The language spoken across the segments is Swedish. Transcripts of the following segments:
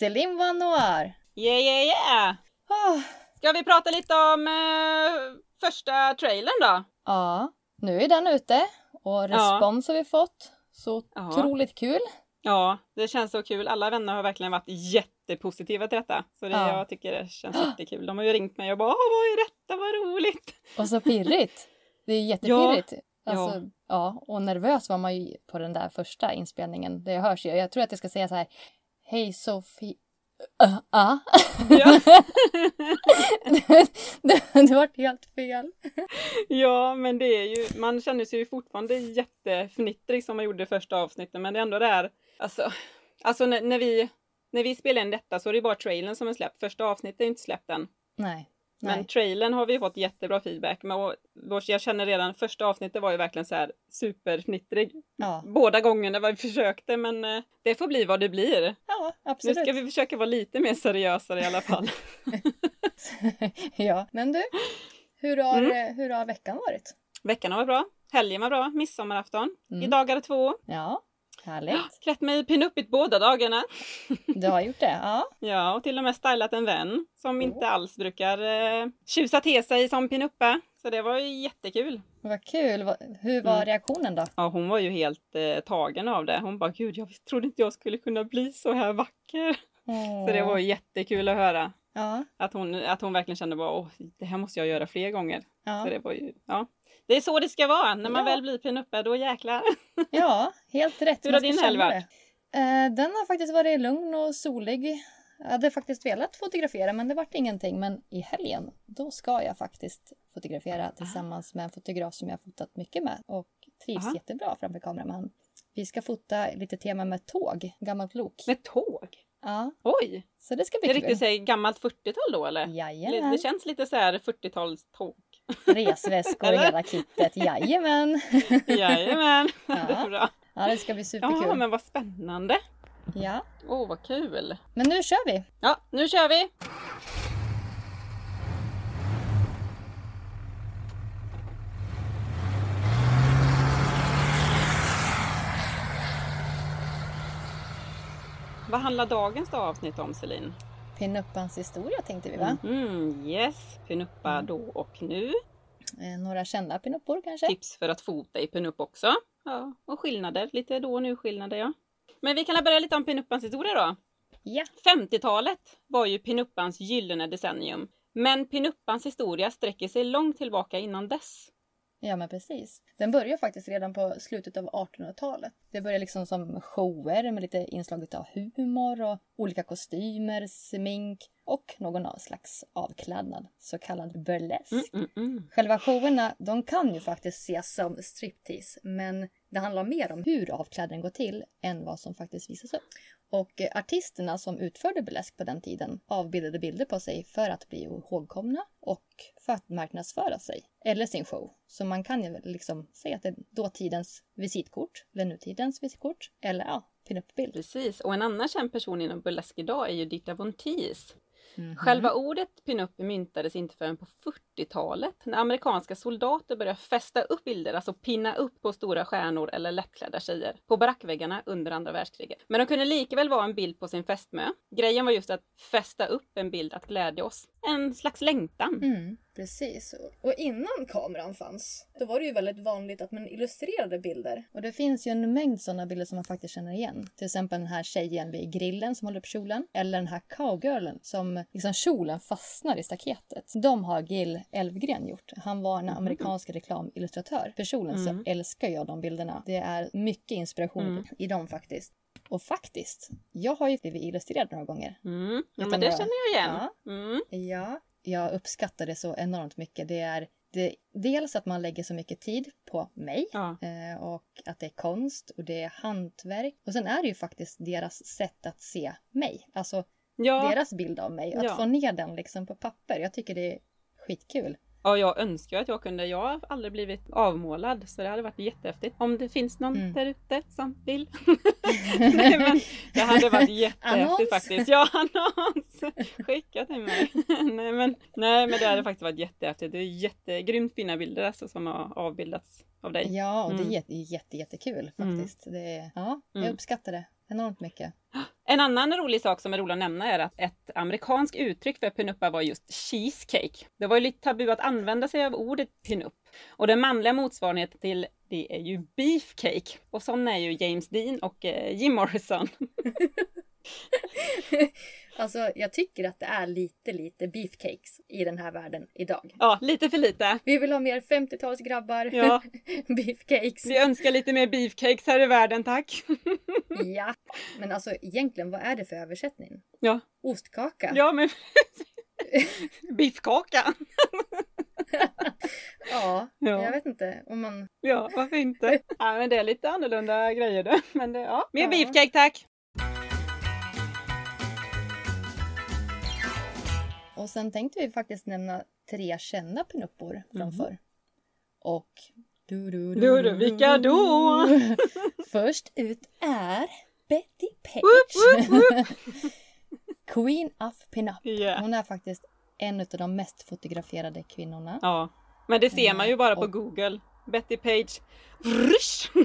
Céline Van Noir. yeah yeah yeah! Oh, Ska vi prata lite om eh, första trailern då? ja, nu är den ute och respons har vi fått. Så Ja. otroligt kul. Ja, det känns så kul. Alla vänner har verkligen varit jättepositiva till detta. Så det, Ja. jag tycker det känns jättekul. De har ju ringt mig och bara Åh, vad är detta, vad roligt! Och så pirrigt. Det är jättepirrigt. Ja. Alltså, ja. och nervös var man ju på den där första inspelningen. Det hörs ju. Jag tror att jag ska säga så här. Hej Sofie. Uh, ah. Ja. det, det vart helt fel. ja, men det är ju, man känner sig ju fortfarande jättefnittrig som man gjorde i första avsnittet. Men det är ändå det här, alltså, alltså när, när vi när vi spelar in detta så är det bara trailern som är släppt. Första avsnittet är inte släppt än. Nej. Men Nej. trailern har vi fått jättebra feedback med. Och jag känner redan första avsnittet var ju verkligen så här superfnittrig. Ja. Båda gångerna vi försökte men eh, det får bli vad det blir. ja, Nu absolut. ska vi försöka vara lite mer seriösare i alla fall. ja, men du. Hur har, Mm. hur har veckan varit? Veckan har varit bra. Helgen var bra. Midsommarafton. Mm. Idag är det två. Ja, härligt. Klätt mig pinuppigt båda dagarna. Du har gjort det? Ja. Ja, och till och med stylat en vän som Oh. inte alls brukar eh, tjusa till sig som pinuppa. Så det var ju jättekul. Vad kul. Hur var Mm. reaktionen då? Ja, hon var ju helt eh, tagen av det. Hon bara, gud, jag trodde inte jag skulle kunna bli så här vacker. Så det var jättekul att höra. Ja, Att hon, att hon verkligen kände bara, åh, det här måste jag göra fler gånger. ja. Så det var ju, ja. Det är så det ska vara. När man Ja. väl blir pinuppe, då jäklar. ja, helt rätt. Hur har din helg varit? det. Eh, den har faktiskt varit lugn och solig. Jag hade faktiskt velat fotografera men det vart ingenting. Men i helgen, då ska jag faktiskt fotografera tillsammans med en fotograf som jag har fotat mycket med och trivs Aha. jättebra framför kameran. Vi ska fota lite tema med tåg, gammalt lok. Med tåg? Ja, Oj! så det ska Det bli är kul. riktigt så här, gammalt 40-tal då eller? Jajamän. Det känns lite så här 40-talståg. Resväskor och hela kittet. Jajamän. Jajamän, Ja. bra. Ja, det ska bli superkul. Ja, men vad spännande. Ja, Åh, vad kul. men nu kör vi. Ja, nu kör vi! Vad handlar dagens avsnitt om Celine? Pinuppans historia tänkte vi va? Mm, yes, pinuppa Mm. då och nu. Eh, några kända pinuppor kanske? Tips för att fota i pinupp också. Ja, och skillnader, lite då och nu skillnader ja. Men vi kan börja lite om pinuppans historia då. Ja. 50-talet var ju pinuppans gyllene decennium. Men pinuppans historia sträcker sig långt tillbaka innan dess. Ja men precis. Den börjar faktiskt redan på slutet av 1800-talet. Det börjar liksom som shower med lite inslag av humor och olika kostymer, smink och någon slags avklädnad, så kallad burlesk. Mm, mm, mm. Själva showerna, de kan ju faktiskt ses som striptease, men det handlar mer om hur avklädningen går till än vad som faktiskt visas upp. Och artisterna som utförde burlesk på den tiden avbildade bilder på sig för att bli ihågkomna och för att marknadsföra sig eller sin show. Så man kan ju liksom säga att det är dåtidens visitkort eller nutidens visitkort eller ja, pinup-bild. Precis, och en annan känd person inom burlesk idag är ju Dita Von Teese. Mhm. Själva ordet pinup myntades inte förrän på 40-talet när amerikanska soldater började fästa upp bilder, alltså pinna upp på stora stjärnor eller lättklädda tjejer på barackväggarna under andra världskriget. Men de kunde lika väl vara en bild på sin fästmö. Grejen var just att fästa upp en bild att glädja oss. En slags längtan. Mm, precis. Och innan kameran fanns, då var det ju väldigt vanligt att man illustrerade bilder. Och det finns ju en mängd sådana bilder som man faktiskt känner igen. Till exempel den här tjejen vid grillen som håller upp kjolen. Eller den här cowgirlen som liksom kjolen fastnar i staketet. De har Gil Elfgren gjort. Han var en amerikansk reklamillustratör. Personligen Mm. så älskar jag de bilderna. Det är mycket inspiration Mm. i dem faktiskt. Och faktiskt, jag har ju blivit illustrerad några gånger. Mm. Ja, men det känner jag igen. Ja. Mm. Ja, jag uppskattar det så enormt mycket. Det är det, dels att man lägger så mycket tid på mig Ja. eh, och att det är konst och det är hantverk. Och sen är det ju faktiskt deras sätt att se mig. Alltså Ja. deras bild av mig. Att Ja. få ner den liksom på papper. Jag tycker det är skitkul. Ja, jag önskar att jag kunde. Jag har aldrig blivit avmålad så det hade varit jättehäftigt. Om det finns någon Mm. där ute som vill. Nej, men det hade varit jättehäftigt faktiskt. Ja, annons! Skicka till mig. nej, men, nej, men det hade faktiskt varit jättehäftigt. Det är jättegrymt fina bilder alltså, som har avbildats av dig. Ja, och det är Mm. jätte, jätte, jättekul Mm. faktiskt. Det är, ja, jag Mm. uppskattar det enormt mycket. En annan rolig sak som är rolig att nämna är att ett amerikanskt uttryck för pinuppa var just cheesecake. Det var ju lite tabu att använda sig av ordet pinup. Och den manliga motsvarigheten till det är ju beefcake. Och sån är ju James Dean och eh, Jim Morrison. Alltså, jag tycker att det är lite, lite beefcakes i den här världen idag. Ja, lite för lite. Vi vill ha mer 50-talsgrabbar. Ja, beefcakes. vi önskar lite mer beefcakes här i världen, tack. Ja, men alltså egentligen vad är det för översättning? Ja, Ostkaka? ja men Biffkaka! Ja, Ja. jag vet inte om man... Ja, varför inte? Ja, men det är lite annorlunda grejer du. Men det, ja, mer Ja. beefcake tack! Och sen tänkte vi faktiskt nämna tre kända pinuppor från Mhm. förr. Och... Du, du, Du, du, vilka då? Först ut är Betty Page. Woop, woop, Queen of Pinup. Ja. Hon är faktiskt en av de mest fotograferade kvinnorna. Ja, men det ser man ju bara på Och- Google. Betty Page.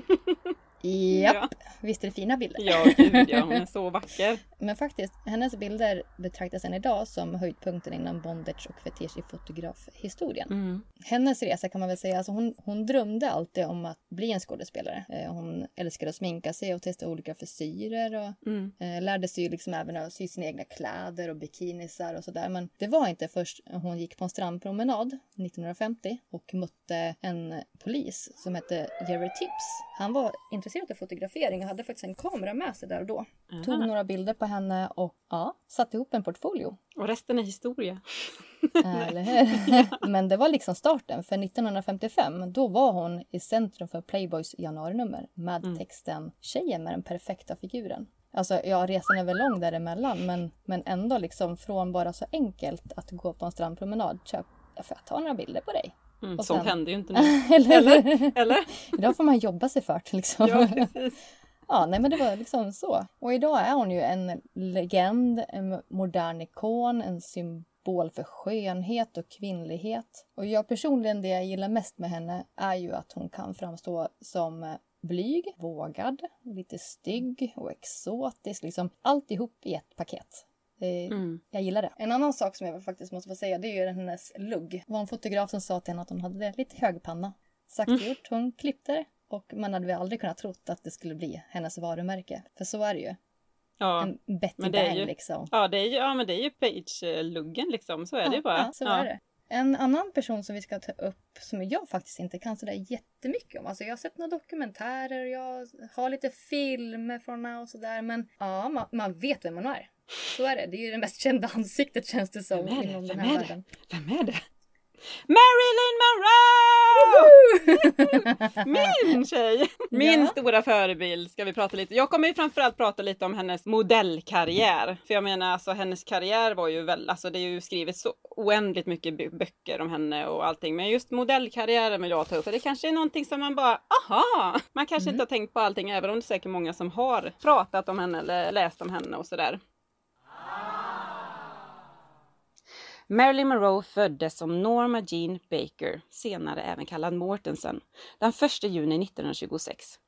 Japp, visst är det fina bilder? Ja, gud ja, hon är så vacker. Men faktiskt, hennes bilder betraktas än idag som höjdpunkten inom bondage och fetisch i fotografhistorien. Mm. Hennes resa kan man väl säga, alltså hon, hon drömde alltid om att bli en skådespelare. Eh, Hon älskade att sminka sig och testa olika frisyrer och Mm. eh, lärde sig liksom även att sy sina egna kläder och bikinisar och sådär. Men det var inte först hon gick på en strandpromenad 1950 och mötte en polis som hette Jerry Tips. Han var intresserad av fotografering och hade faktiskt en kamera med sig där och då. Tog Aha. några bilder på henne och ja, satte ihop en portfolio. Och resten är historia. Eller hur? Men det var liksom starten. För 1955 då var hon i centrum för Playboys januarinummer med Mm. texten “Tjejen med den perfekta figuren”. Alltså ja, resan är väl lång däremellan men, men ändå liksom från bara så enkelt att gå på en strandpromenad. Köp, får jag ta några bilder på dig? Mm. Och Sånt sen- händer ju inte nu. Eller? Eller? Eller? Idag får man jobba sig för det liksom. Ja. Ja, nej men det var liksom så. Och idag är hon ju en legend, en modern ikon, en symbol för skönhet och kvinnlighet. Och jag personligen, det jag gillar mest med henne är ju att hon kan framstå som eh, blyg, vågad, lite stygg och exotisk. Liksom alltihop i ett paket. Det, Mm. Jag gillar det. En annan sak som jag faktiskt måste få säga det är ju hennes lugg. Det var en fotograf som sa till henne att hon hade lite hög panna. Sagt och Mm. gjort, hon klippte det. Och man hade väl aldrig kunnat trott att det skulle bli hennes varumärke. För så är det ju. Ja. En Betty men det är Bang ju- liksom. Ja, det är ju, ja, men det är ju Page-luggen liksom. Så är det ju bara. Ja, så är det. En annan person som vi ska ta upp som jag faktiskt inte kan sådär jättemycket om. Alltså jag har sett några dokumentärer, jag har lite filmer från henne och sådär. Men ja, man, man vet vem man är. Så är det. Det är ju det mest kända ansiktet känns det som Vem är det? Vem här är det? Vem är det? Marilyn Monroe! Min tjej! Min Ja. stora förebild ska vi prata lite. Jag kommer ju framförallt prata lite om hennes modellkarriär. För jag menar alltså hennes karriär var ju väl, alltså det är ju skrivit så oändligt mycket bö- böcker om henne och allting. Men just modellkarriären vill jag ta upp. För det kanske är någonting som man bara, aha! Man kanske Mm. inte har tänkt på allting även om det är säkert många som har pratat om henne eller läst om henne och sådär. Marilyn Monroe föddes som Norma Jean Baker, senare även kallad Mortensen, den 1 juni 1926.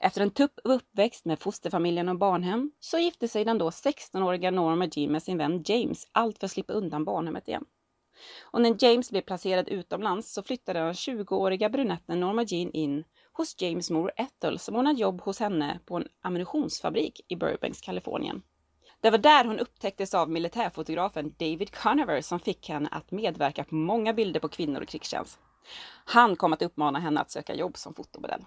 Efter en tuff uppväxt med fosterfamiljen och barnhem så gifte sig den då 16-åriga Norma Jean med sin vän James, allt för att slippa undan barnhemmet igen. Och när James blev placerad utomlands så flyttade den 20-åriga brunetten Norma Jean in hos James mor Ethel som ordnade jobb hos henne på en ammunitionsfabrik i Burbanks, Kalifornien. Det var där hon upptäcktes av militärfotografen David Conover som fick henne att medverka på många bilder på kvinnor i krigstjänst. Han kom att uppmana henne att söka jobb som fotomodell.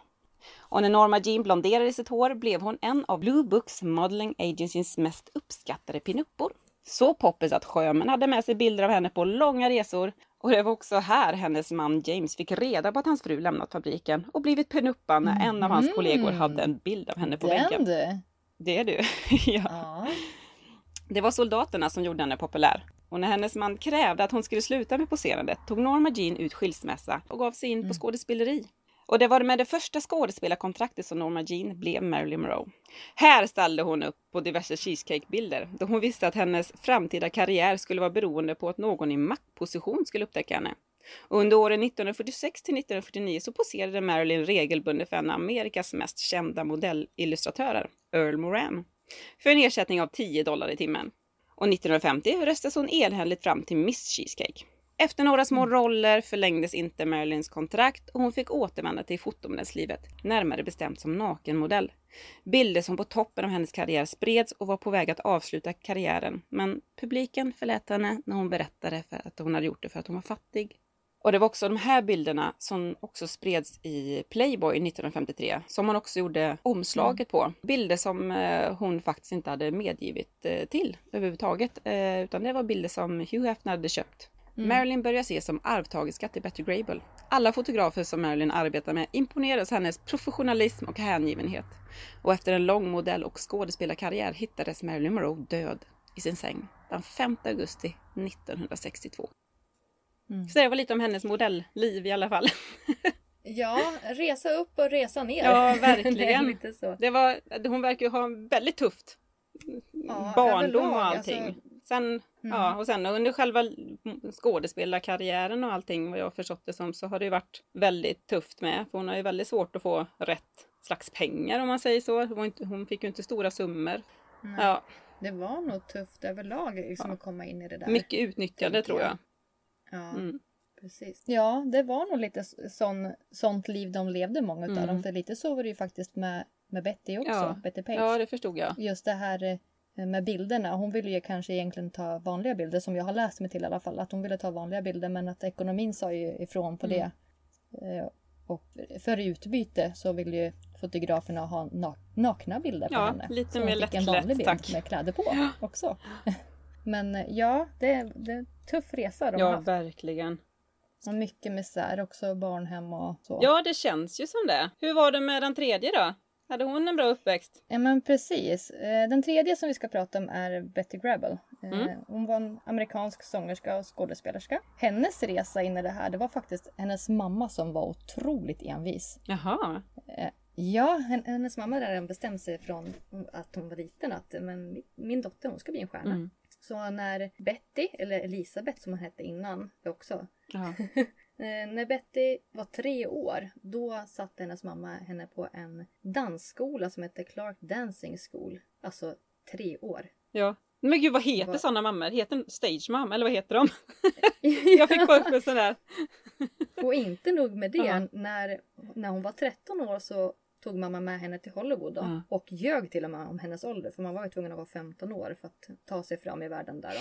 Och när Norma Jean blonderade sitt hår blev hon en av Blue Books Modeling Agencys mest uppskattade pinuppor. Så poppis att sjömän hade med sig bilder av henne på långa resor. Och det var också här hennes man James fick reda på att hans fru lämnat fabriken och blivit pinuppa när en av hans Mhm. kollegor hade en bild av henne på. Den du! Det är du. ja. Ja. Det var soldaterna som gjorde henne populär. Och när hennes man krävde att hon skulle sluta med poserandet tog Norma Jean ut skilsmässa och gav sig in på Mm. skådespeleri. Och det var med det första skådespelarkontraktet som Norma Jean blev Marilyn Monroe. Här ställde hon upp på diverse cheesecakebilder då hon visste att hennes framtida karriär skulle vara beroende på att någon i maktposition skulle upptäcka henne. Och under åren 1946 till 1949 så poserade Marilyn regelbundet för en av Amerikas mest kända modellillustratörer, Earl Moran, för en ersättning av 10 dollar i timmen. Och 1950 röstades hon enhälligt fram till Miss Cheesecake. Efter några små roller förlängdes inte Marilyns kontrakt och hon fick återvända till fotomodellslivet, närmare bestämt som nakenmodell. Bilder som på toppen av hennes karriär spreds och var på väg att avsluta karriären, men publiken förlät henne när hon berättade för att hon hade gjort det för att hon var fattig. Och det var också de här bilderna som också spreds i Playboy 1953, som hon också gjorde omslaget på. Bilder som eh, hon faktiskt inte hade medgivit eh, till överhuvudtaget, eh, utan det var bilder som Hugh Hefner hade köpt. Mm. Marilyn börjar ses som arvtagerska till Betty Grable. Alla fotografer som Marilyn arbetar med imponeras hennes professionalism och hängivenhet. Och efter en lång modell och skådespelarkarriär hittades Marilyn Monroe död i sin säng den 5 augusti 1962. Mm. Så det var lite om hennes modellliv i alla fall. Ja, resa upp och resa ner. Ja, det verkligen. så. Det var, hon verkar ju ha väldigt tufft Ja, barndom och överlag, allting. alltså- Sen, ja, och sen under själva skådespelarkarriären och allting vad jag har förstått det som så har det ju varit väldigt tufft med. För hon har ju väldigt svårt att få rätt slags pengar om man säger så. Hon, var inte, hon fick ju inte stora summor. Nej. Ja, Det var nog tufft överlag liksom, Ja. att komma in i det där. mycket utnyttjande tror jag. Ja, Mm. precis. Ja, det var nog lite sån, sånt liv de levde, många Mm. av dem. För lite så var det ju faktiskt med, med Betty också, Ja. Betty Page. Ja, det förstod jag. Just det här eh, med bilderna. Hon ville ju kanske egentligen ta vanliga bilder, som jag har läst mig till i alla fall. Att hon ville ta vanliga bilder, men att ekonomin sa ju ifrån på Mm. det. Eh, Och för utbyte så vill ju fotograferna ha na- nakna bilder på Ja, henne. lite Så mer bild tack. med kläder på också. Men eh, ja, det, det är en tuff resa de har Ja, haft. verkligen. Och mycket misär också, barnhem och så. Ja, det känns ju som det. Hur var det med den tredje då? Hade hon en bra uppväxt? Ja men precis. Eh, Den tredje som vi ska prata om är Betty Grable. Eh, Mm. Hon var en amerikansk sångerska och skådespelerska. Hennes resa in i det här, det var faktiskt hennes mamma som var otroligt envis. Jaha. Ja, hen- hennes mamma hade redan bestämt sig från att hon var liten att men mi- min dotter hon ska bli en stjärna. Mm. Så när Betty, eller Elisabeth som hon hette innan också, Ja. Eh, när Betty var tre år, då satte hennes mamma henne på en dansskola som hette Clark Dancing School. Alltså tre år. ja. Men gud, vad heter Vad- sådana mammor? Heter Stage Mom, eller vad heter de? Jag fick bara upp en sån där. Och inte nog med det, Ja. när, när hon var 13 år så tog mamma med henne till Hollywood då, Ja. och ljög till och med om hennes ålder för man var ju tvungen att vara 15 år för att ta sig fram i världen där. Då.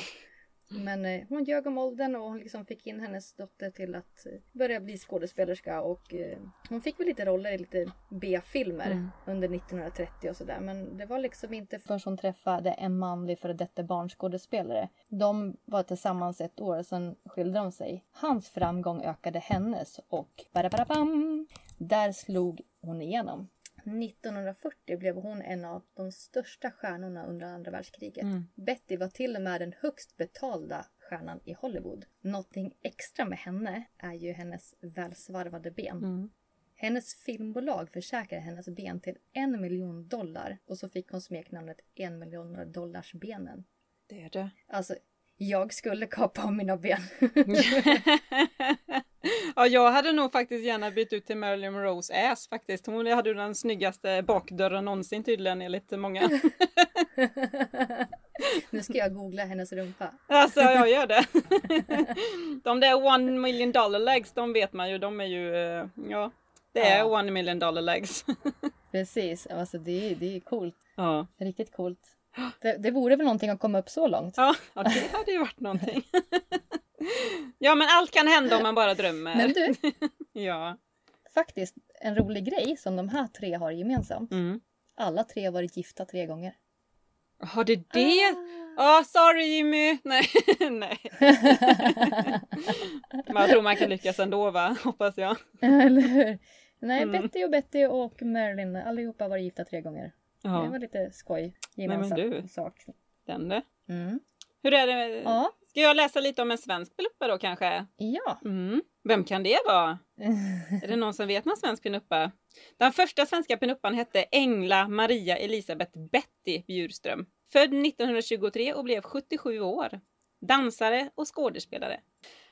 Men eh, hon ljög om åldern och hon liksom fick in hennes dotter till att eh, börja bli skådespelerska och eh, hon fick väl lite roller i lite B-filmer Mm. under 1930 och sådär. Men det var liksom inte förrän hon träffade en manlig före detta barnskådespelare. De var tillsammans ett år, sen skilde de sig. Hans framgång ökade hennes och badabadabam, där slog hon igenom. 1940 blev hon en av de största stjärnorna under andra världskriget. Mm. Betty var till och med den högst betalda stjärnan i Hollywood. Någonting extra med henne är ju hennes välsvarvade ben. Mm. Hennes filmbolag försäkrade hennes ben till en miljon dollar och så fick hon smeknamnet en miljon dollars benen. Det är det. Alltså, jag skulle kapa av mina ben. ja, jag hade nog faktiskt gärna bytt ut till Marilyn Monroes ass faktiskt. Hon hade ju den snyggaste bakdörren någonsin tydligen enligt många. nu ska jag googla hennes rumpa. Alltså jag gör det. de där one million dollar legs, de vet man ju, de är ju, eh, ja, det är Ja. one million dollar legs. Precis, alltså det är, det är coolt. ja. Riktigt coolt. Det, det vore väl någonting att komma upp så långt. Ja, ja, det hade ju varit någonting. ja, men allt kan hända om man bara drömmer. Men du, Ja. faktiskt en rolig grej som de här tre har gemensamt. Mm. Alla tre har varit gifta tre gånger. Har det det? Ja, sorry Jimmy! Nej, nej. Jag tror man kan lyckas ändå va? Hoppas jag. Eller hur? Nej, Mm. Betty och Betty och Marilyn, allihopa har varit gifta tre gånger. Det Ja. var lite skoj. men Gemensam du. sak. Den du. Mm. Hur är det? Ja. Ska jag läsa lite om en svensk pinuppa då kanske? Ja. Mm. Vem kan det vara? Är det någon som vet någon svensk pinuppa? Den första svenska pinuppan hette Engla Maria Elisabeth Betty Bjurström. Född 1923 och blev 77 år. Dansare och skådespelare.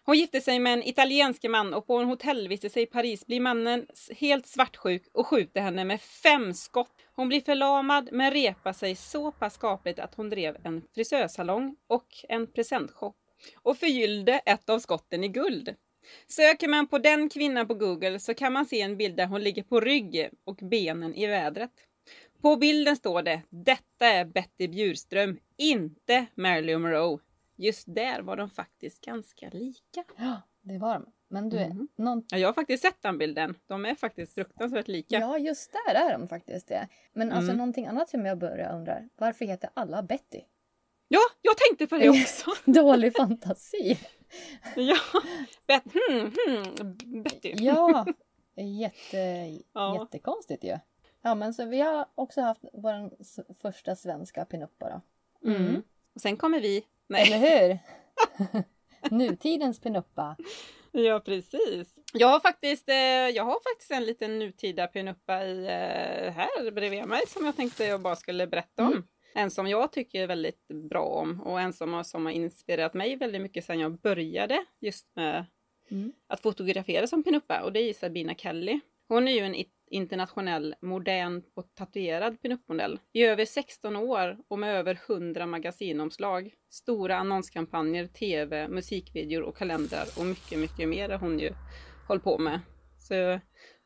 Hon gifte sig med en italiensk man och på en hotellvistelse i Paris blir mannen helt svartsjuk och skjuter henne med fem skott. Hon blir förlamad men repar sig så pass skapligt att hon drev en frisörsalong och en presentshop och förgyllde ett av skotten i guld. Söker man på den kvinnan på Google så kan man se en bild där hon ligger på rygg och benen i vädret. På bilden står det Detta är Betty Bjurström, inte Marilyn Monroe. Just där var de faktiskt ganska lika. Ja, det var de. Men du, Mhm. någon... Ja, jag har faktiskt sett den bilden. De är faktiskt fruktansvärt lika. ja, just där är de faktiskt det. Men alltså Mm. någonting annat som jag börjar undra. Varför heter alla Betty? Ja, jag tänkte på det också. Dålig fantasi. ja, Bet hmm, hmm, Betty. Ja, jätte, Ja. jättekonstigt ju. Ja, men så vi har också haft vår första svenska pinuppa då. Mm. Och sen kommer vi. Nej. Eller hur? Nutidens pinuppa. Ja, precis. Jag har faktiskt, eh, jag har faktiskt en liten nutida pinuppa i, eh, här bredvid mig som jag tänkte jag bara skulle berätta om. En som jag tycker väldigt bra om och en som har, som har inspirerat mig väldigt mycket sedan jag började just med Mm. att fotografera som pinuppa och det är Sabina Kelly. Hon är ju en i- internationell modern och tatuerad pinuppmodell i över 16 år och med över 100 magasinomslag. Stora annonskampanjer, tv, musikvideor och kalendrar och mycket, mycket mer har hon ju hållit på med. Så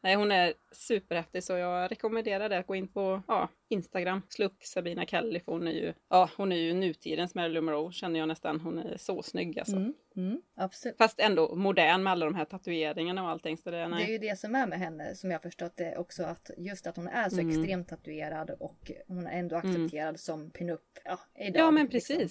nej, hon är superhäftig så jag rekommenderar det. Gå in på ja, Instagram, slå upp Sabina Kelly för hon är ju, ja, hon är ju nutidens Marilyn Monroe känner jag nästan. Hon är så snygg alltså. Mm. Mm. Absolut. Fast ändå modern med alla de här tatueringarna och allting. Så det, Det är ju det som är med henne som jag förstått det också att just att hon är så Mm. extremt tatuerad och hon är ändå accepterad som pinup. Ja, idag, Ja men liksom.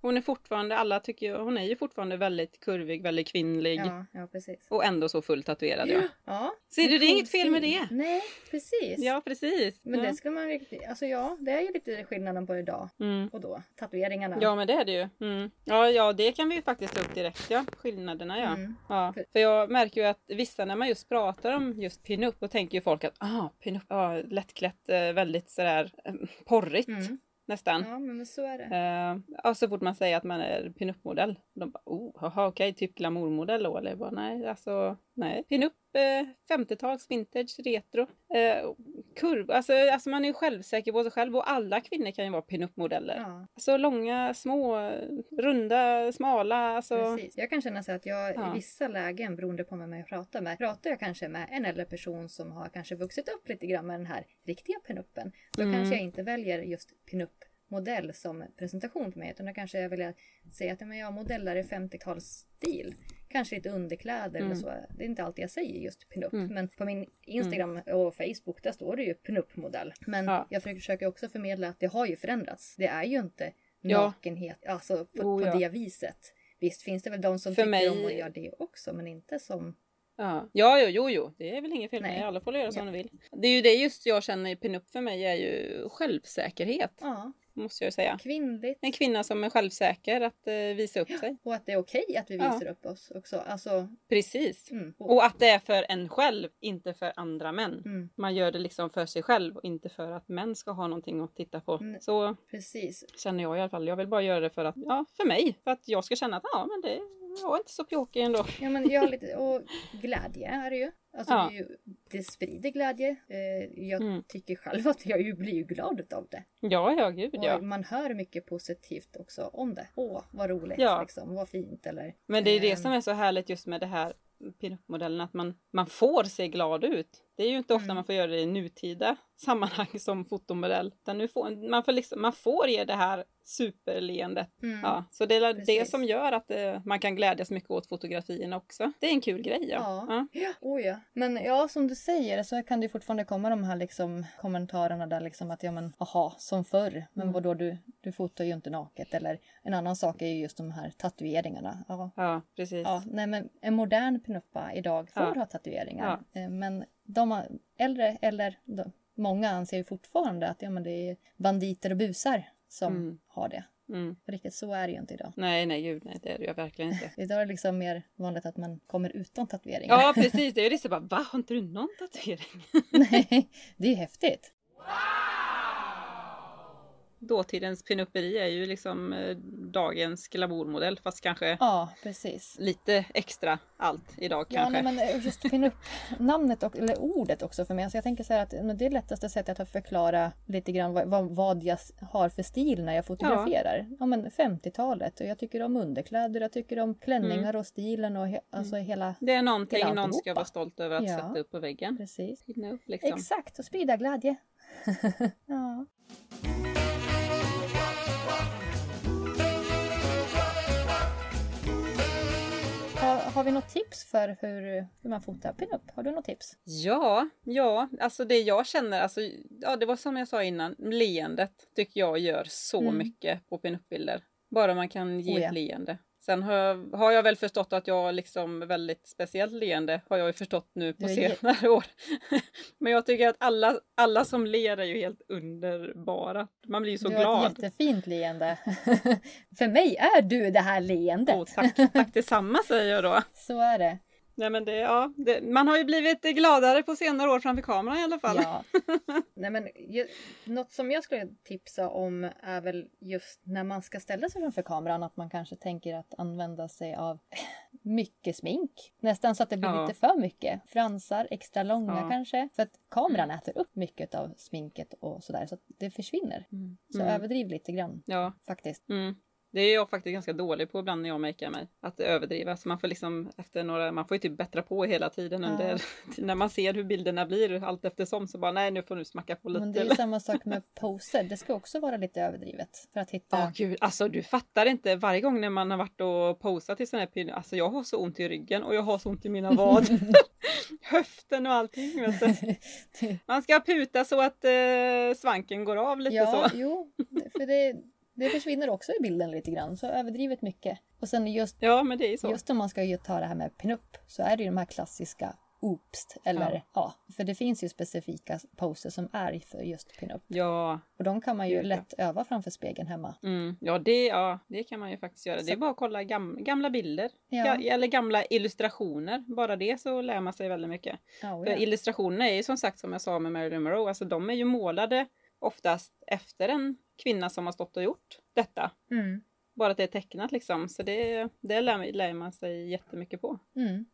Hon är fortfarande, alla tycker hon är ju fortfarande väldigt kurvig, väldigt kvinnlig. Ja, ja precis. Och ändå så fullt tatuerad. Ja, Ja, Ser du, det är inget fel med det. Nej, precis. ja precis. Men ja. det ska man riktigt, alltså ja, det är ju lite skillnaden på idag Mm. och då. Tatueringarna. Ja men det är det ju. Mm. Ja, ja det kan vi ju faktiskt ta upp direkt ja. Skillnaderna ja. Mm. ja. För- jag märker ju att vissa när man just pratar om just pinup då tänker ju folk att ah pinup, ja lättklätt, eh, väldigt sådär eh, porrigt Mm. Nästan. Ja, men så är det. Uh, ja, så fort man säger att man är pinup-modell. De bara, oh, haha, okej, typ glamourmodell då? Eller bara, nej, alltså, nej. Pinup, eh, 50-tals, vintage, retro, eh, kurv. Alltså, alltså man är ju självsäker på sig själv och alla kvinnor kan ju vara pinup-modeller. Ja, Alltså långa, små, runda, smala, alltså. precis. Jag kan känna så att jag Ja. i vissa lägen, beroende på vem jag pratar med, pratar jag kanske med en äldre person som har kanske vuxit upp lite grann med den här riktiga pinuppen. Då Mm. kanske jag inte väljer just pinup-modell som presentation för mig, utan då kanske jag vill säga att men jag modellar i 50-talsstil. Kanske lite underkläder eller Mm. så. Det är inte alltid jag säger just pinup. Mm. Men på min Instagram och Facebook där står det ju pinup-modell. Men Ja. jag försöker också förmedla att det har ju förändrats. Det är ju inte Ja. nakenhet, alltså på, Oh, på ja. det viset. Visst finns det väl de som För tycker mig- om att göra det också, men inte som... Ja, ja, jo, jo, jo, det är väl inget fel med. Alla får göra som Ja. de vill. Det är ju det just jag känner i pinup för mig är ju självsäkerhet, Ja, måste jag säga. kvinnligt. En kvinna som är självsäker att eh, visa upp sig. Och att det är okej att vi Ja. visar upp oss också. Alltså, Precis. mm. Och, Och att det är för en själv, inte för andra män. mm, Man gör det liksom för sig själv och inte för att män ska ha någonting att titta på. Mm. Så precis. känner jag i alla fall. Jag vill bara göra det för att, ja, för mig. För att jag ska känna att, ja, men det var inte så pjåkig ändå. Ja, men jag lite... Och glädje är det ju. Alltså, Ja. det, ju, det sprider glädje. Eh, jag Mm. tycker själv att jag ju blir ju glad av det. Ja, ja, gud Och ja. man hör mycket positivt också om det. Åh, vad roligt Ja. liksom. Vad fint eller... Men det är det Ehm. som är så härligt just med det här pinup-modellen, att man, man får se glad ut. Det är ju inte ofta Mm. man får göra det i nutida sammanhang som fotomodell. Utan nu får, man, får liksom, man får ge det här superleendet. Mm. Ja, så det är det Precis. som gör att eh, man kan glädjas mycket åt fotografierna också. Det är en kul grej. Ja. Ja. Ja, oh ja. Men ja, som du säger så kan det fortfarande komma de här liksom kommentarerna där liksom att ja men aha, som förr. Men Mm. vadå du, du fotar ju inte naket. Eller en annan sak är ju just de här tatueringarna. Ja, ja, precis. ja nej men en modern pinuppa idag får Ja. ha tatueringar. Eh, Men de äldre eller de, många anser ju fortfarande att ja men det är banditer och busar som Mm. har det. Mm. Riktigt så är det ju inte idag. Nej, nej, gud, nej, det är det ju verkligen inte. Idag är det liksom mer vanligt att man kommer utan tatueringar. Ja, precis. Det är ju det så bara, va, har inte du någon tatuering? Nej, det är ju häftigt. Dåtidens pinupperi är ju liksom eh, dagens glamourmodell, fast kanske Ja, precis. lite extra allt idag Ja, kanske. nej, men just pinup namnet och, eller ordet också för mig. Alltså jag tänker så här att men det är lättaste sättet att förklara lite grann vad, vad, vad jag har för stil när jag fotograferar. Ja, men 50-talet och jag tycker om underkläder, jag tycker om klänningar och stilen och he, alltså hela... Det är någonting någon ska alltihopa. vara stolt över att Ja. sätta upp på väggen. Precis. Upp liksom. Exakt, och sprida glädje. ja. Har, vi något tips för hur, hur man fotar pinup? Har du något tips? Ja, ja, alltså det jag känner, alltså, ja det var som jag sa innan, leendet tycker jag gör så Mm. mycket på pinup-bilder. Bara man kan ge Oh, ja. ett leende. Sen har jag, har jag väl förstått att jag liksom väldigt speciellt leende har jag ju förstått nu på Du senare år. Men jag tycker att alla, alla som ler är ju helt underbara. Man blir ju så du har glad. ett jättefint leende. för mig är du det här leendet. Åh, tack, tack detsamma säger jag då. Så är det. Nej, men det, ja, det, man har ju blivit gladare på senare år framför kameran i alla fall. Ja. Nej, men, ju, något som jag skulle tipsa om är väl just när man ska ställa sig framför kameran att man kanske tänker att använda sig av mycket smink. Nästan så att det blir Ja. lite för mycket. Fransar, extra långa Ja. kanske. För att kameran äter upp mycket av sminket och sådär så att det försvinner. Mm. Så överdriv lite grann Ja, faktiskt. Mm. Det är jag faktiskt ganska dålig på ibland när jag makear mig. Att överdriva. Så man får liksom efter några, man får ju typ bättra på hela tiden Ja. under, när man ser hur bilderna blir allt eftersom så bara nej nu får du smacka på lite. Men det är samma sak med poser. Det ska också vara lite överdrivet. För att hitta... Ja gud, alltså du fattar inte varje gång när man har varit och posat i sån här pin, alltså jag har så ont i ryggen och jag har så ont i mina vader. Höften och allting. Man ska puta så att eh, svanken går av lite ja, så. jo. För det, det försvinner också i bilden lite grann. Så överdrivet mycket. Och sen just, Ja men det är så. just om man ska ta det här med pinup så är det ju de här klassiska oopst. Eller Ja. ja. för det finns ju specifika poser som är för just pinup. Ja, Och de kan man ju Gud, ja. lätt öva framför spegeln hemma. Mm, ja, det, ja, det kan man ju faktiskt göra. Det är Så- bara att kolla gam, gamla bilder. Ja. Eller gamla illustrationer. Bara det så lär man sig väldigt mycket. Ja, För illustrationerna är ju som sagt som jag sa med Marilyn Monroe, alltså de är ju målade oftast efter en kvinna som har stått och gjort detta. Mm. Bara att det är tecknat liksom. Så det, det lär, lär man sig jättemycket på. Mm.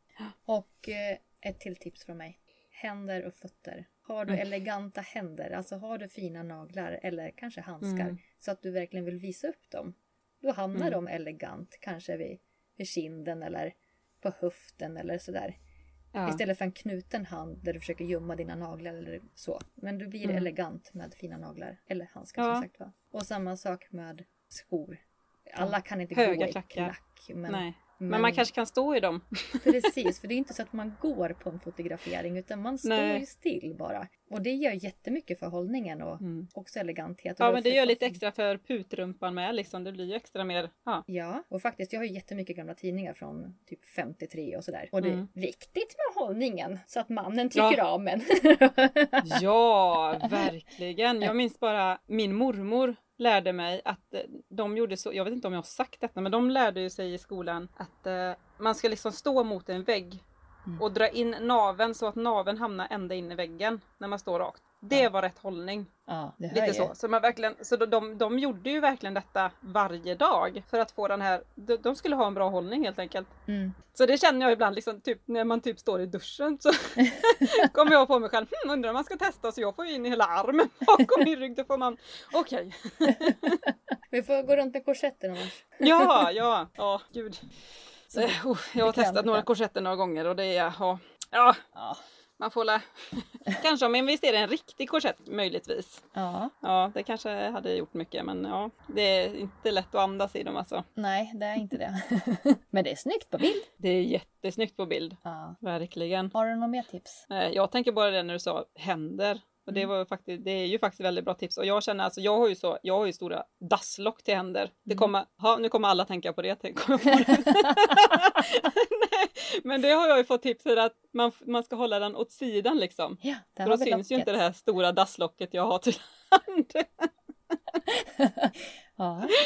Och eh, ett till tips från mig. Händer och fötter. Har du Mm. eleganta händer, alltså har du fina naglar eller kanske handskar Mm. så att du verkligen vill visa upp dem. Då hamnar Mm. de elegant, kanske vid, vid kinden eller på höften eller sådär. Ja. Istället för en knuten hand där du försöker gömma dina naglar eller så. Men du blir Mm. elegant med fina naglar. Eller handskar Ja. som sagt var. Och samma sak med skor. Alla kan inte Höga gå i klackar. klack. Men, Nej. Men, man kanske kan stå i dem. Precis, för det är inte så att man går på en fotografering utan man står Nej. ju still bara. Och det gör jättemycket för hållningen och Mm. också eleganthet. Och Ja men det gör lite extra för putrumpan med liksom. Det blir ju extra mer, ja. Ja, och faktiskt jag har ju jättemycket gamla tidningar från typ 53 och sådär. Och det är Mm. viktigt med hållningen så att mannen Ja. tycker om en. Ja, verkligen. Jag minns bara min mormor lärde mig att eh, de gjorde så, jag vet inte om jag har sagt detta, men de lärde ju sig i skolan att eh, man ska liksom stå mot en vägg Mm. och dra in naven så att naven hamnar ända in i väggen när man står rakt. Det Ja. var rätt hållning. Ja, Lite så. Så, man verkligen, så de, de, de gjorde ju verkligen detta varje dag för att få den här, de, de skulle ha en bra hållning helt enkelt. Mm. Så det känner jag ibland liksom, typ, när man typ står i duschen så kommer jag på mig själv, hm, undrar om man ska testa så jag får ju in hela armen bakom min rygg. Då får man, okej. Vi får gå runt med korsetten annars. Ja, ja, ja, gud. Eh, oh, jag har testat några korsetter några gånger och det är, ja, ja Ja. man får la, kanske om man investerar i en riktig korsett möjligtvis. ja. Ja, det kanske hade gjort mycket men ja, det är inte lätt att andas i dem alltså. Nej, det är inte det. Men det är snyggt på bild. Det är jättesnyggt på bild, Ja. verkligen. Har du något mer tips? Eh, Jag tänker bara det när du sa händer. Och det, Mm. var faktiskt, det är ju faktiskt väldigt bra tips. Och jag känner alltså, jag har ju så, jag har ju stora dasslock till händer. Det Mm. kommer, ha, nu kommer alla tänka på det. tänk- på det. Nej, men det har jag ju fått tips för att man, man ska hålla den åt sidan liksom. Ja, där För då syns ju inte locket. det här stora dasslocket jag har till handen. Ja.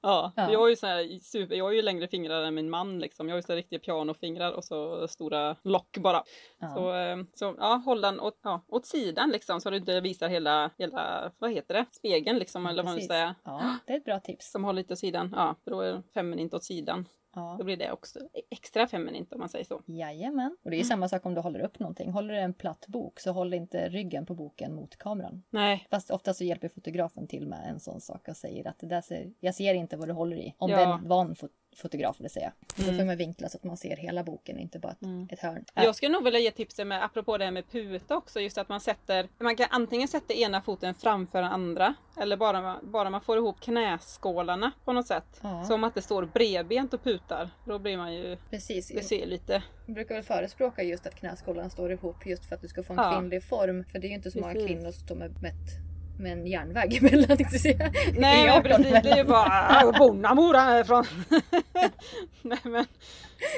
Ja, Ja. jag har ju så här super, jag har ju längre fingrar än min man liksom. Jag har ju så här riktiga pianofingrar och så stora lock bara. Ja. Så, eh, så ja, håll den åt, ja, åt sidan liksom så du inte visar hela, hela, vad heter det, spegeln liksom eller vad man vill säga. ja, det är ett bra tips. Som håller lite åt sidan, ja, för då är det feminint åt sidan. Ja. Då blir det också extra feminint om man säger så. Jajamän. Och det är ju samma sak om du håller upp någonting. Håller du en platt bok så håll inte ryggen på boken mot kameran. Nej, Fast ofta så hjälper fotografen till med en sån sak och säger att det där ser, jag ser inte vad du håller i. Om Ja. det är en van fot- fotograf vill säga. Då Mm. får man vinkla så att man ser hela boken, inte bara ett, Mm. ett hörn. Jag skulle nog vilja ge tipset med, apropå det här med puta också, just att man sätter, man kan antingen sätta ena foten framför den andra, eller bara, bara man får ihop knäskålarna på något sätt. Ja. Så om att det står bredbent och putar, då blir man ju, Precis. det ser lite, Jag brukar väl förespråka just att knäskålarna står ihop just för att du ska få en Ja. kvinnlig form. För det är ju inte så många Precis. kvinnor som står med, ett- med en järnväg emellan. tänkte jag säga. nej men E18 precis, det är ju mellan. bara "Ah, Bonnamora härifrån. nej men,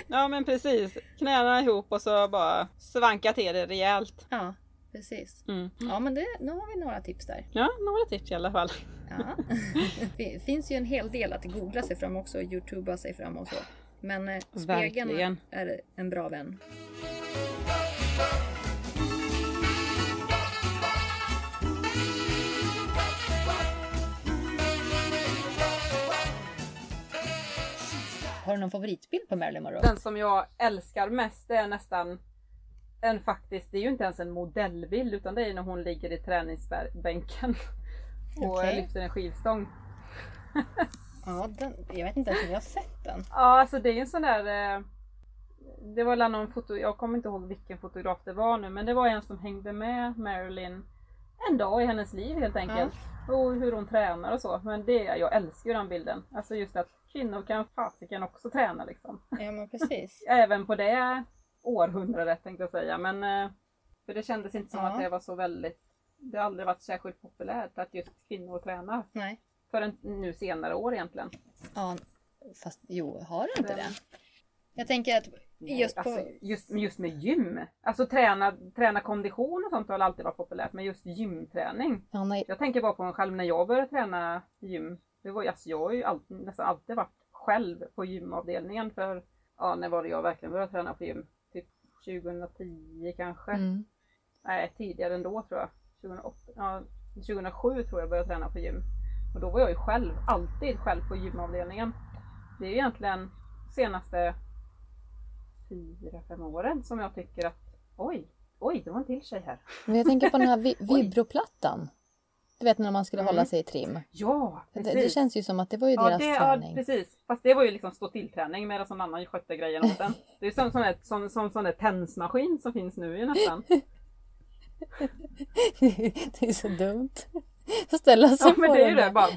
ja men precis, knäna ihop och så bara svanka till det rejält. Ja, precis. Mm. Ja, men det, nu har vi några tips där. Ja, några tips i alla fall. Ja. Det finns ju en hel del att googla sig fram också och youtuba sig fram och så. Men eh, spegeln Verkligen. är en bra vän. Har du någon favoritbild på Marilyn Monroe? Den som jag älskar mest det är nästan en faktiskt, det är ju inte ens en modellbild utan det är när hon ligger i träningsbänken och Okej. lyfter en skivstång. Ja, den, jag vet inte ens om jag har sett den. Ja, alltså det är ju en sån där eh, Det var någon foto, jag kommer inte ihåg vilken fotograf det var nu, men det var en som hängde med Marilyn en dag i hennes liv helt enkelt. Och hur hon tränar och så. Men det, jag älskar ju den bilden. Alltså just att kvinnor kan fasiken också träna liksom. Ja, men precis. Även på det århundradet tänkte jag säga. Men eh, för det kändes inte som Ja. att det var så väldigt Det har aldrig varit särskilt populärt att just kvinnor tränar. Nej. Förrän nu senare år egentligen. Ja, fast jo, har du inte det? Jag tänker att just på... alltså, just, just med gym. Alltså träna, träna kondition och sånt har alltid varit populärt. Men just gymträning. Ja, nej. Jag tänker bara på mig själv när jag började träna gym. Det var, alltså, jag har ju alltid, nästan alltid varit själv på gymavdelningen. För ja, när var det jag verkligen började träna på gym? Typ 2010 kanske. Mm. Nej, tidigare ändå tror jag. 2008, ja, 2007 tror jag började träna på gym. Och då var jag ju själv, alltid själv på gymavdelningen. Det är ju egentligen senaste fyra, fem åren som jag tycker att oj, oj, det var en till tjej här. Men jag tänker på den här vi- vibroplattan. Du vet när man skulle Mm. hålla sig i trim. Ja, Det, precis. det känns ju som att det var ju ja, deras det, ja, träning. precis. Fast det var ju liksom stå tillträning medan någon annan skötte grejen åt den. Det är ju som sån där, som, som sån där tensmaskin som finns nu ju nästan. det är så dumt. Att ställa sig Ja men på det är ju det. Bara,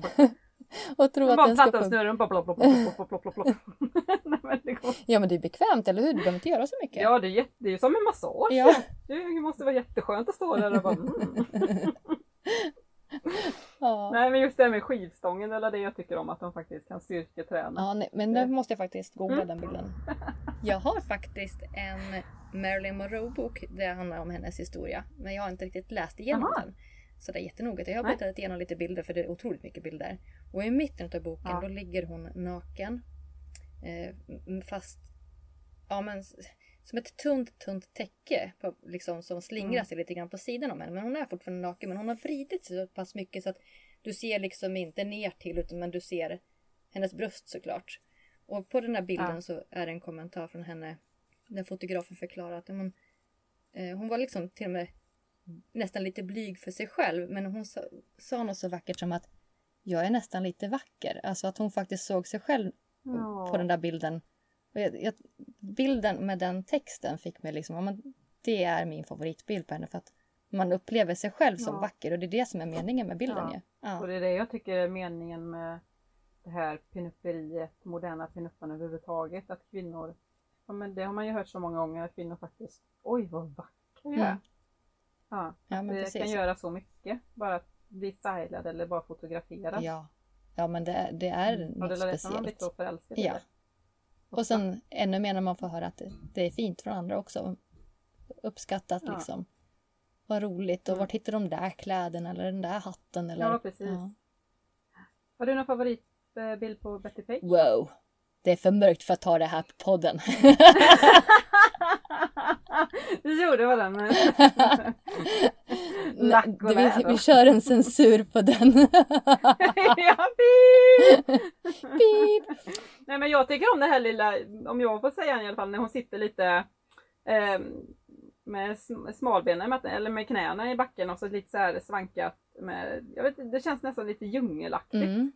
och tro att den ska platta och funka. snurra bara plopp, plopp, plopp, plopp, plopp, plopp. Ja men det är bekvämt, eller hur? Du behöver inte göra så mycket. Ja det är, jätte, det är som en massage. Ja. Det måste vara jätteskönt att stå där och bara mm. Ja. Nej men just det här med skivstången eller det jag tycker om att de faktiskt kan styrketräna. Ja, nej, men nu måste jag faktiskt googla Mm. den bilden. Jag har faktiskt en Marilyn Monroe-bok. Det handlar om hennes historia. Men jag har inte riktigt läst igenom Jaha. den. Så det är jättenoga. Jag har bläddrat igenom lite bilder för det är otroligt mycket bilder. Och i mitten av boken Ja. då ligger hon naken. Eh, fast ja, men, som ett tunt, tunt täcke på, liksom, som slingrar Mm. sig lite grann på sidan om henne. Men hon är fortfarande naken. Men hon har vridit sig så pass mycket så att du ser liksom inte ner till utan men du ser hennes bröst såklart. Och på den här bilden Ja. så är det en kommentar från henne där fotografen förklarar att men, eh, hon var liksom till och med nästan lite blyg för sig själv men hon sa, sa något så vackert som att jag är nästan lite vacker. Alltså att hon faktiskt såg sig själv Ja. på den där bilden. Jag, jag, bilden med den texten fick mig liksom, men det är min favoritbild på henne för att man upplever sig själv som Ja. vacker och det är det som är meningen med bilden Ja. Ja. Och det är det jag tycker är meningen med det här pinupperiet, moderna pinupparna överhuvudtaget. Att kvinnor, ja men det har man ju hört så många gånger, att kvinnor faktiskt, oj vad vacker jag är. Mm. Ja, Ja, det precis. kan göra så mycket. Bara att bli stylad eller bara fotograferad. Ja. ja, men det, det är Mm. Något speciellt. så förälskad i Ja. Och sen ännu mer när man får höra att det, det är fint från andra också. Uppskattat Ja. liksom. Vad roligt och Mm. vart hittar de där kläderna eller den där hatten? Eller, Ja precis. Ja. Har du någon favoritbild på Betty Page? Wow! Det är för mörkt för att ta det här på podden. jo, det var den. Vi, vi kör en censur på den. ja, pip! Pip. Nej men jag tycker om det här lilla, om jag får säga i alla fall, när hon sitter lite eh, med sm- smalbenen, eller med knäna i backen och så lite så här svankat med, jag vet det känns nästan lite djungelaktigt. Mm.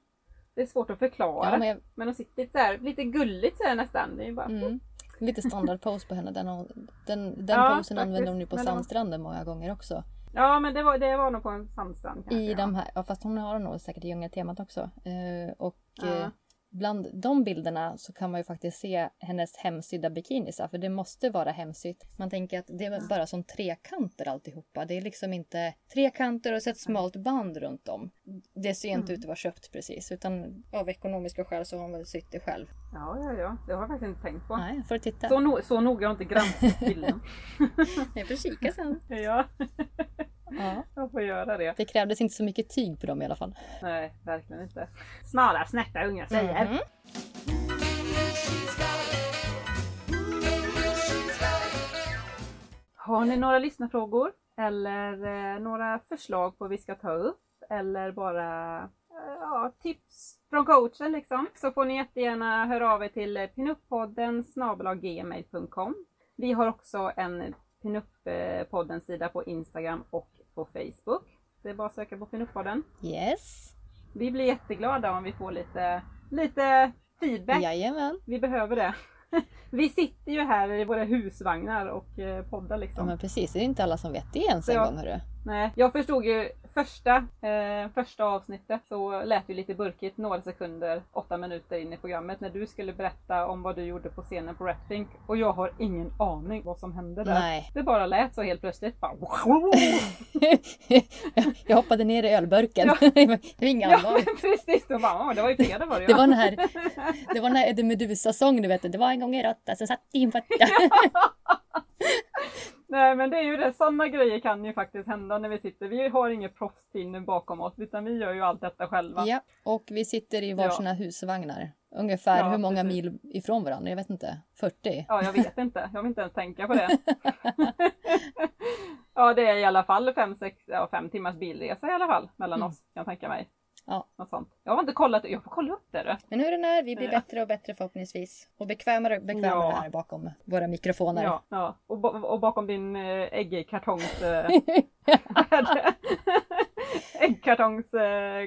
Det är svårt att förklara. Ja, men... men, hon sitter lite så här, lite gulligt så här nästan. Det är bara, mm. Lite standard pose på henne. Den, den, den Ja, posen använder hon ju på faktiskt. Men sandstranden många gånger också. Ja men det var, det var nog på en sandstrand kanske. I de här, ja, fast hon har nog säkert i djungeltemat också. Eh, och Ja. eh, bland de bilderna så kan man ju faktiskt se hennes hemsydda bikinisar. För det måste vara hemsytt. Man tänker att det är bara som trekanter alltihopa. Det är liksom inte trekanter och så ett smalt band runt om. Det ser inte ut att vara köpt precis. Utan av ekonomiska skäl så har hon väl sytt det själv. Ja, ja, ja. Det har jag faktiskt inte tänkt på. Nej, får titta. Så, no så noga har jag inte granskat bilden. Jag får kika sen. ja, Ja. jag får göra det. Det krävdes inte så mycket tyg på dem i alla fall. Nej, verkligen inte. Smala, snärta unga tjejer. Mhm. Har ni några lyssnarfrågor? Eller eh, några förslag på vad vi ska ta upp? Eller bara eh, ja, tips från coachen liksom? Så får ni jättegärna höra av er till pinuppodden snabelaggmail.com Vi har också en Pinupp-podden sida på Instagram och på Facebook. Det är bara att söka på Pinuppodden. Yes. Vi blir jätteglada om vi får lite, lite feedback. Jajamän. Vi behöver det. Vi sitter ju här i våra husvagnar och eh, poddar Ja liksom. men precis, det är inte alla som vet det ens en Ja. gång hörru. Nej, jag förstod ju första, eh, första avsnittet så lät det lite burkigt några sekunder, åtta minuter in i programmet när du skulle berätta om vad du gjorde på scenen på Rapping och jag har ingen aning vad som hände där. Nej. Det bara lät så helt plötsligt. Bara... jag hoppade ner i ölburken. Ja. det var inga ja allvar. men precis, och bara, "Åh, det var ju fredag var det Det ja. var den här, det var den här Eddie Meduza-sång du vet. Det var en gång en råtta som satt i en fatta. Nej men det är ju det, sådana grejer kan ju faktiskt hända när vi sitter. Vi har inget proffsteam bakom oss utan vi gör ju allt detta själva. ja, och vi sitter i varsina husvagnar. Ungefär Ja, hur många precis. mil ifrån varandra? Jag vet inte. 40? Ja, jag vet inte. Jag vill inte ens tänka på det. ja, det är i alla fall fem, sex, ja, fem timmars bilresa i alla fall mellan Mm. oss, kan jag tänka mig. Ja. Något sånt. Jag har inte kollat, jag får kolla upp det du. Men hur den är, vi blir Ja. bättre och bättre förhoppningsvis. Och bekvämare och bekvämare Ja. här bakom våra mikrofoner. Ja, ja. Och, och bakom din äh, äggkartongs... Äh, äggkartongs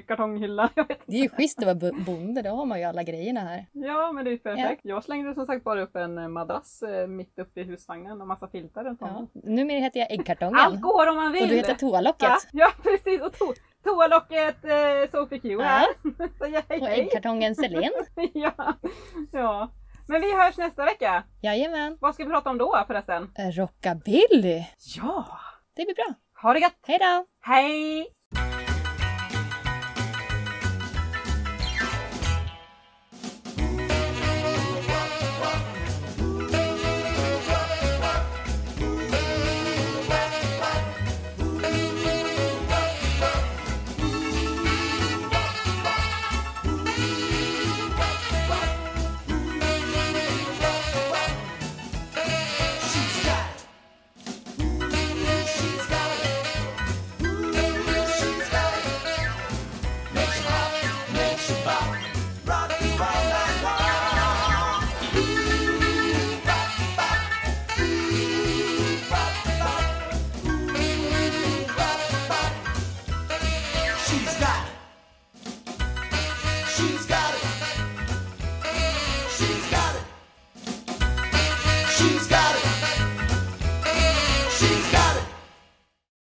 kartonghylla. Vet Det är ju schysst att vara bo- bonde, då har man ju alla grejerna här. Ja, men det är ju perfekt. Jag slängde som sagt bara upp en eh, madrass eh, mitt uppe i husvagnen och massa filtar runt Ja. om. Numera heter jag Äggkartongen. Allt går om man vill! och du heter Toalocket. Ja, ja precis! Och to toalocket eh, Sophie Q här. Så ja, hej Och äggkartongen Selin. ja, ja. Men vi hörs nästa vecka. Jajamän. Vad ska vi prata om då förresten? Eh, Rockabilly. Ja! Det blir bra. Ha det gött! Hej då! Hej!